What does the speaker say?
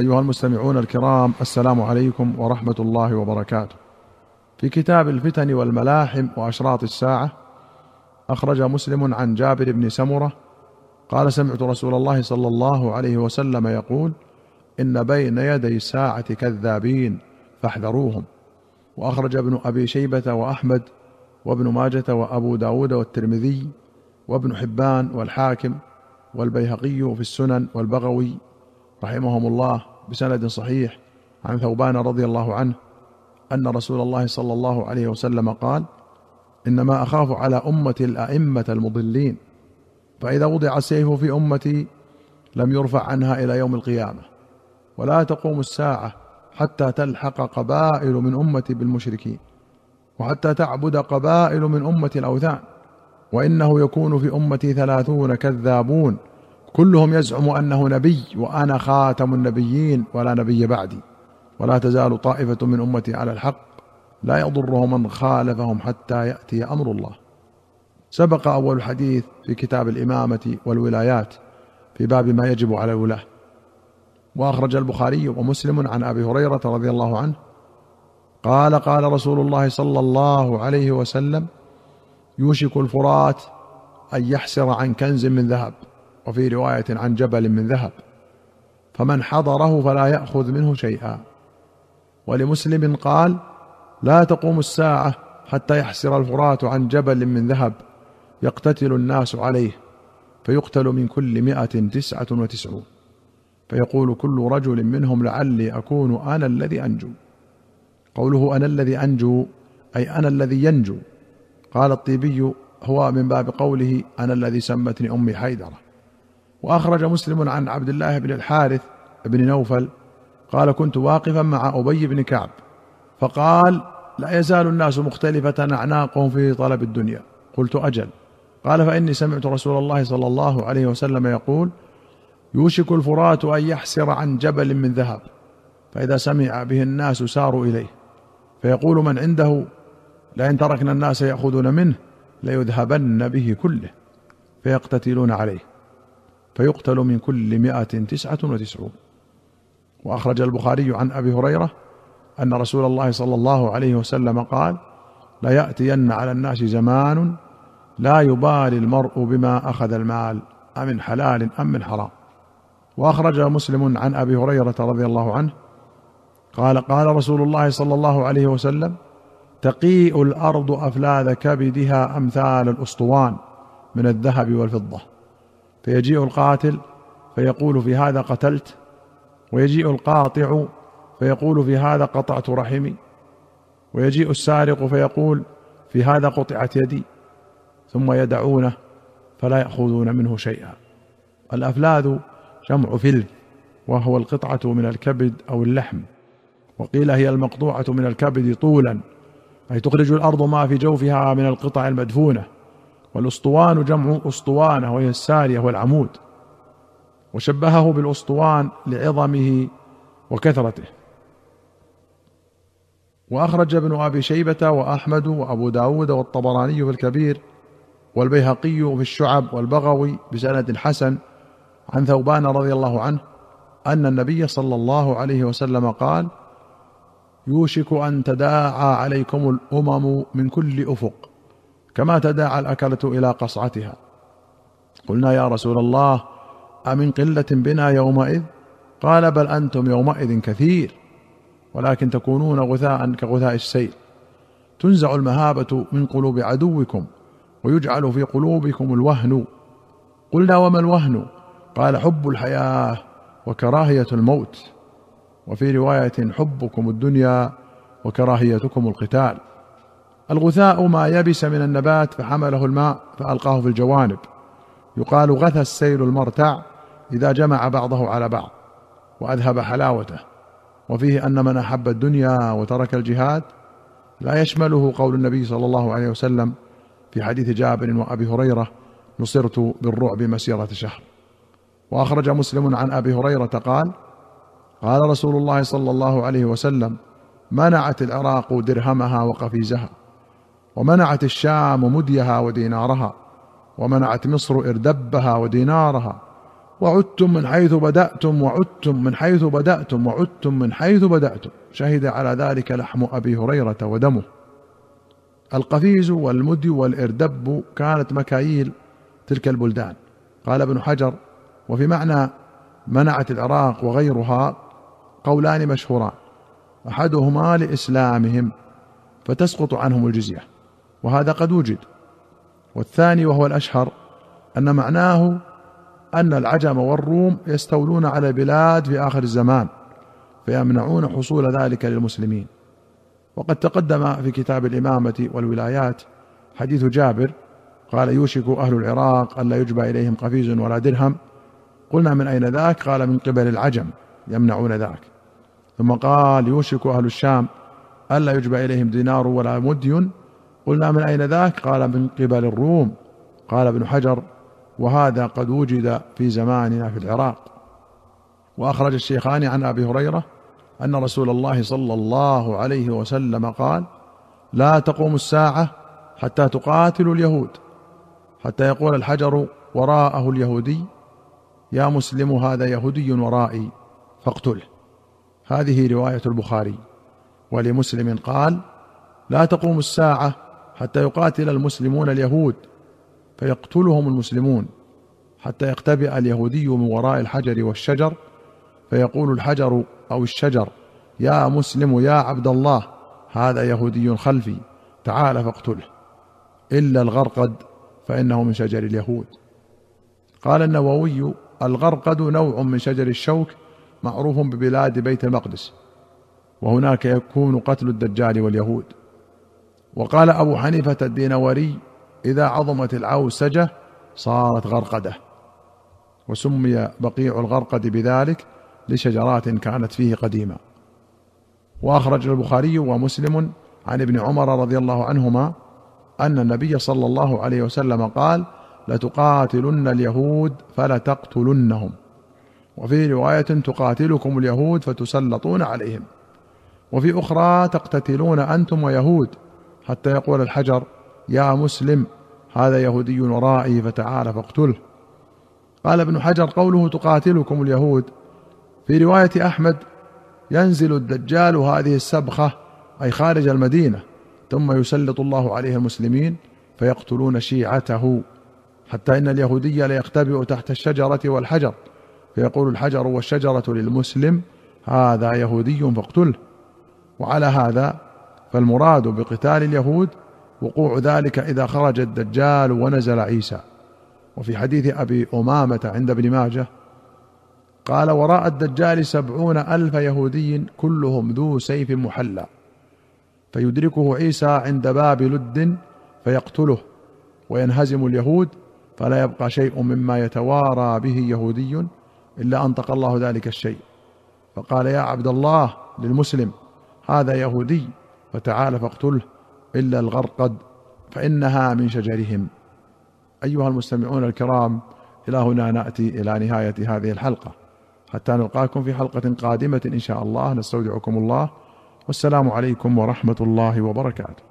أيها المستمعون الكرام السلام عليكم ورحمة الله وبركاته. في كتاب الفتن والملاحم وأشراط الساعة أخرج مسلم عن جابر بن سمرة قال سمعت رسول الله صلى الله عليه وسلم يقول إن بين يدي الساعة كذابين فاحذروهم. وأخرج ابن أبي شيبة وأحمد وابن ماجة وأبو داود والترمذي وابن حبان والحاكم والبيهقي في السنن والبغوي رحمهم الله. بسند صحيح عن ثوبان رضي الله عنه أن رسول الله صلى الله عليه وسلم قال إنما أخاف على امتي الأئمة المضلين فإذا وضع السيف في أمتي لم يرفع عنها إلى يوم القيامة ولا تقوم الساعة حتى تلحق قبائل من امتي بالمشركين وحتى تعبد قبائل من امتي الأوثان وإنه يكون في أمتي ثلاثون كذابون. كلهم يزعم أنه نبي وأنا خاتم النبيين ولا نبي بعدي. ولا تزال طائفة من أمتي على الحق. لا يضره من خالفهم حتى يأتي أمر الله. سبق أول الحديث في كتاب الإمامة والولايات في باب ما يجب على الولاة. وأخرج البخاري ومسلم عن أبي هريرة رضي الله عنه. قال قال رسول الله صلى الله عليه وسلم يوشك الفرات أن يحسر عن كنز من ذهب. وفي رواية عن جبل من ذهب فمن حضره فلا يأخذ منه شيئا. ولمسلم قال لا تقوم الساعة حتى يحسر الفرات عن جبل من ذهب يقتتل الناس عليه فيقتل من كل مائه تسعة وتسعون. فيقول كل رجل منهم لعلي أكون أنا الذي أنجو. قوله أنا الذي أنجو أي أنا الذي ينجو قال الطيبي هو من باب قوله أنا الذي سمتني أمي حيدرة. وأخرج مسلم عن عبد الله بن الحارث بن نوفل قال كنت واقفا مع أبي بن كعب فقال لا يزال الناس مختلفه أعناقهم في طلب الدنيا. قلت أجل. قال فإني سمعت رسول الله صلى الله عليه وسلم يقول يوشك الفرات أن يحسر عن جبل من ذهب فإذا سمع به الناس ساروا إليه فيقول من عنده لئن تركنا الناس يأخذون منه ليذهبن به كله فيقتتلون عليه. فيقتل من كل مائة تسعة وتسعون. وأخرج البخاري عن أبي هريرة أن رسول الله صلى الله عليه وسلم قال ليأتين على الناس زمان لا يبالي المرء بما أخذ المال أمن حلال أم من حرام. وأخرج مسلم عن أبي هريرة رضي الله عنه قال قال رسول الله صلى الله عليه وسلم تقيء الأرض أفلاذ كبدها أمثال الأسطوان من الذهب والفضة. فيجيء القاتل فيقول في هذا قتلت ويجيء القاطع فيقول في هذا قطعت رحمي ويجيء السارق فيقول في هذا قطعت يدي ثم يدعونه فلا يأخذون منه شيئا. الأفلاذ جمع فلذ وهو القطعة من الكبد أو اللحم وقيل هي المقطوعة من الكبد طولا أي تخرج الأرض ما في جوفها من القطع المدفونة. والأسطوان جمع أسطوانة وهي السارية والعمود. وشبهه بالأسطوان لعظمه وكثرته. وأخرج ابن أبي شيبة وأحمد وأبو داود والطبراني في الكبير والبيهقي في الشعب والبغوي بسند حسن عن ثوبان رضي الله عنه أن النبي صلى الله عليه وسلم قال يوشك أن تداعى عليكم الأمم من كل أفق. كما تداعى الأكلة إلى قصعتها. قلنا يا رسول الله أمن قلة بنا يومئذ؟ قال بل أنتم يومئذ كثير ولكن تكونون غثاء كغثاء السيل. تنزع المهابة من قلوب عدوكم ويجعل في قلوبكم الوهن. قلنا وما الوهن؟ قال حب الحياة وكراهية الموت. وفي رواية حبكم الدنيا وكراهيتكم القتال. الغثاء ما يبس من النبات فحمله الماء فألقاه في الجوانب. يقال غثى السيل المرتع إذا جمع بعضه على بعض وأذهب حلاوته. وفيه أن من أحب الدنيا وترك الجهاد لا يشمله قول النبي صلى الله عليه وسلم في حديث جابر وأبي هريرة نصرت بالرعب مسيرة شهر وأخرج مسلم عن أبي هريرة قال قال رسول الله صلى الله عليه وسلم منعت العراق درهمها وقفيزها ومنعت الشام مديها ودينارها ومنعت مصر إردبها ودينارها وعدتم من حيث بدأتم وعدتم من حيث بدأتم وعدتم من حيث بدأتم. شهد على ذلك لحم أبي هريرة ودمه. القفيز والمدي والإردب كانت مكاييل تلك البلدان. قال ابن حجر وفي معنى منعت العراق وغيرها قولان مشهوران أحدهما لإسلامهم فتسقط عنهم الجزية. وهذا قد وجد. والثاني وهو الأشهر أن معناه أن العجم والروم يستولون على البلاد في آخر الزمان فيمنعون حصول ذلك للمسلمين. وقد تقدم في كتاب الإمامة والولايات حديث جابر قال يوشك أهل العراق الا يجبى إليهم قفيز ولا درهم. قلنا من أين ذاك؟ قال من قبل العجم يمنعون ذاك. ثم قال يوشك أهل الشام الا يجبى إليهم دينار ولا مدي قلنا من أين ذاك؟ قال من قبل الروم. قال ابن حجر وهذا قد وجد في زماننا في العراق. وأخرج الشيخان عن أبي هريرة أن رسول الله صلى الله عليه وسلم قال لا تقوم الساعة حتى تقاتل اليهود. حتى يقول الحجر وراءه اليهودي يا مسلم هذا يهودي ورائي فاقتله. هذه رواية البخاري. ولمسلم قال لا تقوم الساعة حتى يقاتل المسلمون اليهود فيقتلهم المسلمون. حتى يختبئ اليهودي من وراء الحجر والشجر فيقول الحجر أو الشجر يا مسلم يا عبد الله هذا يهودي خلفي تعال فاقتله. إلا الغرقد فإنه من شجر اليهود. قال النووي الغرقد نوع من شجر الشوك معروف ببلاد بيت المقدس وهناك يكون قتل الدجال واليهود. وقال أبو حنيفة الدينوري إذا عظمت العوسجة صارت غرقدة وسمي بقيع الغرقد بذلك لشجرات كانت فيه قديما وأخرج البخاري ومسلم عن ابن عمر رضي الله عنهما أن النبي صلى الله عليه وسلم قال لتقاتلن اليهود فلتقتلنهم وفي رواية تقاتلكم اليهود فتسلطون عليهم وفي أخرى تقتتلون أنتم ويهود حتى يقول الحجر يا مسلم هذا يهودي ورائي فتعال فاقتله. قال ابن حجر قوله تقاتلكم اليهود. في رواية أحمد ينزل الدجال هذه السبخة أي خارج المدينة ثم يسلط الله عليه المسلمين فيقتلون شيعته. حتى إن اليهودي ليختبئ تحت الشجرة والحجر فيقول الحجر والشجرة للمسلم هذا يهودي فاقتله. وعلى هذا فالمراد بقتال اليهود وقوع ذلك إذا خرج الدجال ونزل عيسى. وفي حديث أبي أمامة عند ابن ماجه قال وراء الدجال سبعون ألف يهودي كلهم ذو سيف محلى. فيدركه عيسى عند باب لد فيقتله. وينهزم اليهود فلا يبقى شيء مما يتوارى به يهودي إلا انطق الله ذلك الشيء. فقال يا عبد الله للمسلم هذا يهودي فتعال فاقتله إلا الغرقد فإنها من شجرهم. أيها المستمعون الكرام إلى هنا نأتي إلى نهاية هذه الحلقة. حتى نلقاكم في حلقة قادمة إن شاء الله. نستودعكم الله. والسلام عليكم ورحمة الله وبركاته.